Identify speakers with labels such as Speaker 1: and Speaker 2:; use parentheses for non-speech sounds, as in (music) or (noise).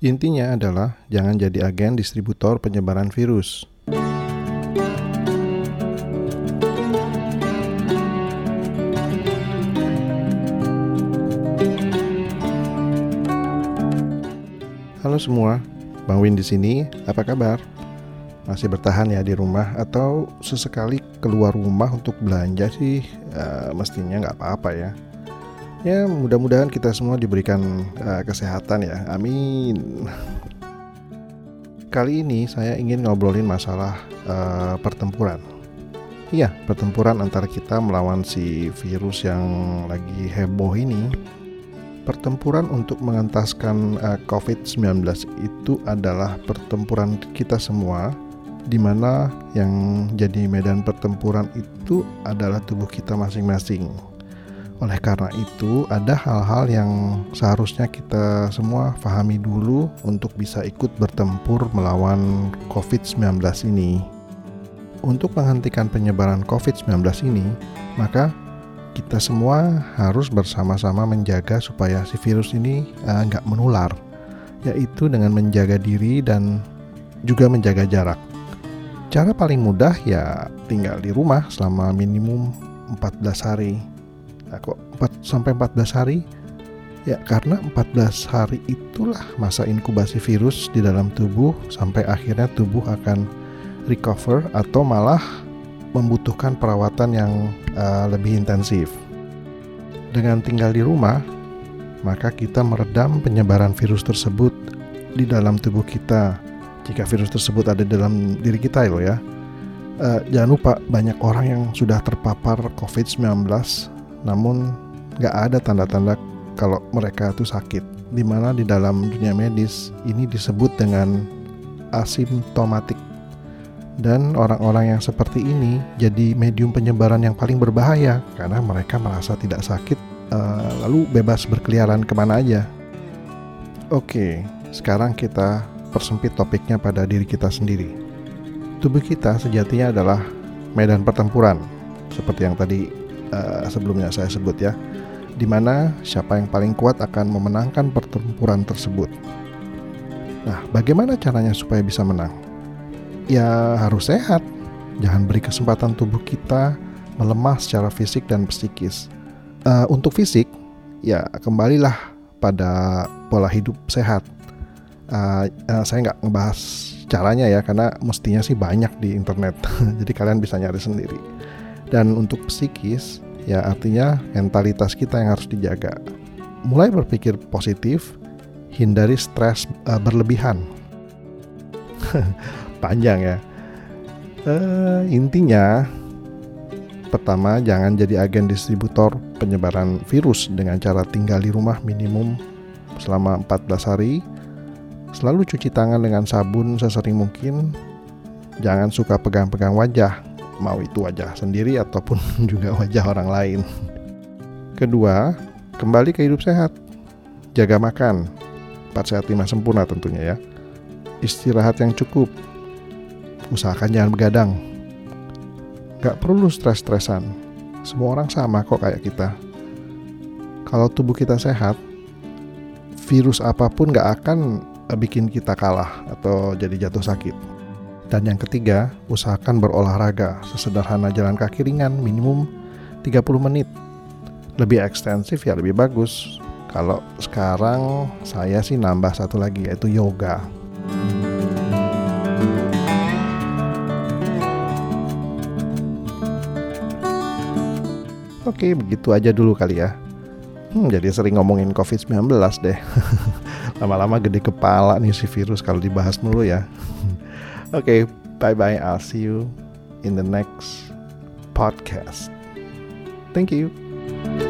Speaker 1: Intinya adalah jangan jadi agen distributor penyebaran virus. Halo semua, Bang Win di sini. Apa kabar? Masih bertahan ya di rumah atau sesekali keluar rumah untuk belanja sih? Uh, mestinya nggak apa-apa ya. Ya mudah-mudahan kita semua diberikan uh, kesehatan ya. Amin. Kali ini saya ingin ngobrolin masalah uh, pertempuran. Iya, pertempuran antara kita melawan si virus yang lagi heboh ini pertempuran untuk mengentaskan uh, eh, COVID-19 itu adalah pertempuran kita semua di mana yang jadi medan pertempuran itu adalah tubuh kita masing-masing. Oleh karena itu, ada hal-hal yang seharusnya kita semua pahami dulu untuk bisa ikut bertempur melawan COVID-19 ini. Untuk menghentikan penyebaran COVID-19 ini, maka kita semua harus bersama-sama menjaga supaya si virus ini uh, menular, yaitu dengan menjaga diri dan juga menjaga jarak. Cara paling mudah ya tinggal di rumah selama minimum 14 hari. Nah, kok 4, sampai 14 hari? Ya karena 14 hari itulah masa inkubasi virus di dalam tubuh sampai akhirnya tubuh akan recover atau malah membutuhkan perawatan yang uh, lebih intensif. Dengan tinggal di rumah, maka kita meredam penyebaran virus tersebut di dalam tubuh kita. Jika virus tersebut ada dalam diri kita loh ya. Uh, jangan lupa banyak orang yang sudah terpapar COVID-19 namun nggak ada tanda-tanda kalau mereka itu sakit. Di mana di dalam dunia medis ini disebut dengan asimptomatik dan orang-orang yang seperti ini jadi medium penyebaran yang paling berbahaya karena mereka merasa tidak sakit uh, lalu bebas berkeliaran ke mana aja. Oke, sekarang kita persempit topiknya pada diri kita sendiri. Tubuh kita sejatinya adalah medan pertempuran, seperti yang tadi uh, sebelumnya saya sebut ya, di mana siapa yang paling kuat akan memenangkan pertempuran tersebut. Nah, bagaimana caranya supaya bisa menang? ya harus sehat. Jangan beri kesempatan tubuh kita melemah secara fisik dan psikis. Uh, untuk fisik, ya kembalilah pada pola hidup sehat. Uh, uh, saya nggak ngebahas caranya ya, karena mestinya sih banyak di internet. (laughs) Jadi kalian bisa nyari sendiri. Dan untuk psikis, ya artinya mentalitas kita yang harus dijaga. Mulai berpikir positif, hindari stres uh, berlebihan. (laughs) panjang ya. Uh, intinya pertama jangan jadi agen distributor penyebaran virus dengan cara tinggal di rumah minimum selama 14 hari. Selalu cuci tangan dengan sabun sesering mungkin. Jangan suka pegang-pegang wajah, mau itu wajah sendiri ataupun (laughs) juga wajah orang lain. Kedua, kembali ke hidup sehat. Jaga makan, 4 sehat 5 sempurna tentunya ya. Istirahat yang cukup, usahakan jangan begadang. Gak perlu stres-stresan. Semua orang sama kok kayak kita. Kalau tubuh kita sehat, virus apa pun gak akan bikin kita kalah atau jadi jatuh sakit. Dan yang ketiga, usahakan berolahraga sesederhana jalan kaki ringan minimum 30 menit. Lebih ekstensif ya lebih bagus. Kalau sekarang saya sih nambah satu lagi yaitu yoga. Oke, begitu aja dulu kali ya. Hmm, jadi sering ngomongin COVID-19 deh. (laughs) Lama-lama gede kepala nih si virus kalau dibahas mulu ya. (laughs) Okay, bye-bye. I'll see you in the next podcast. Thank you.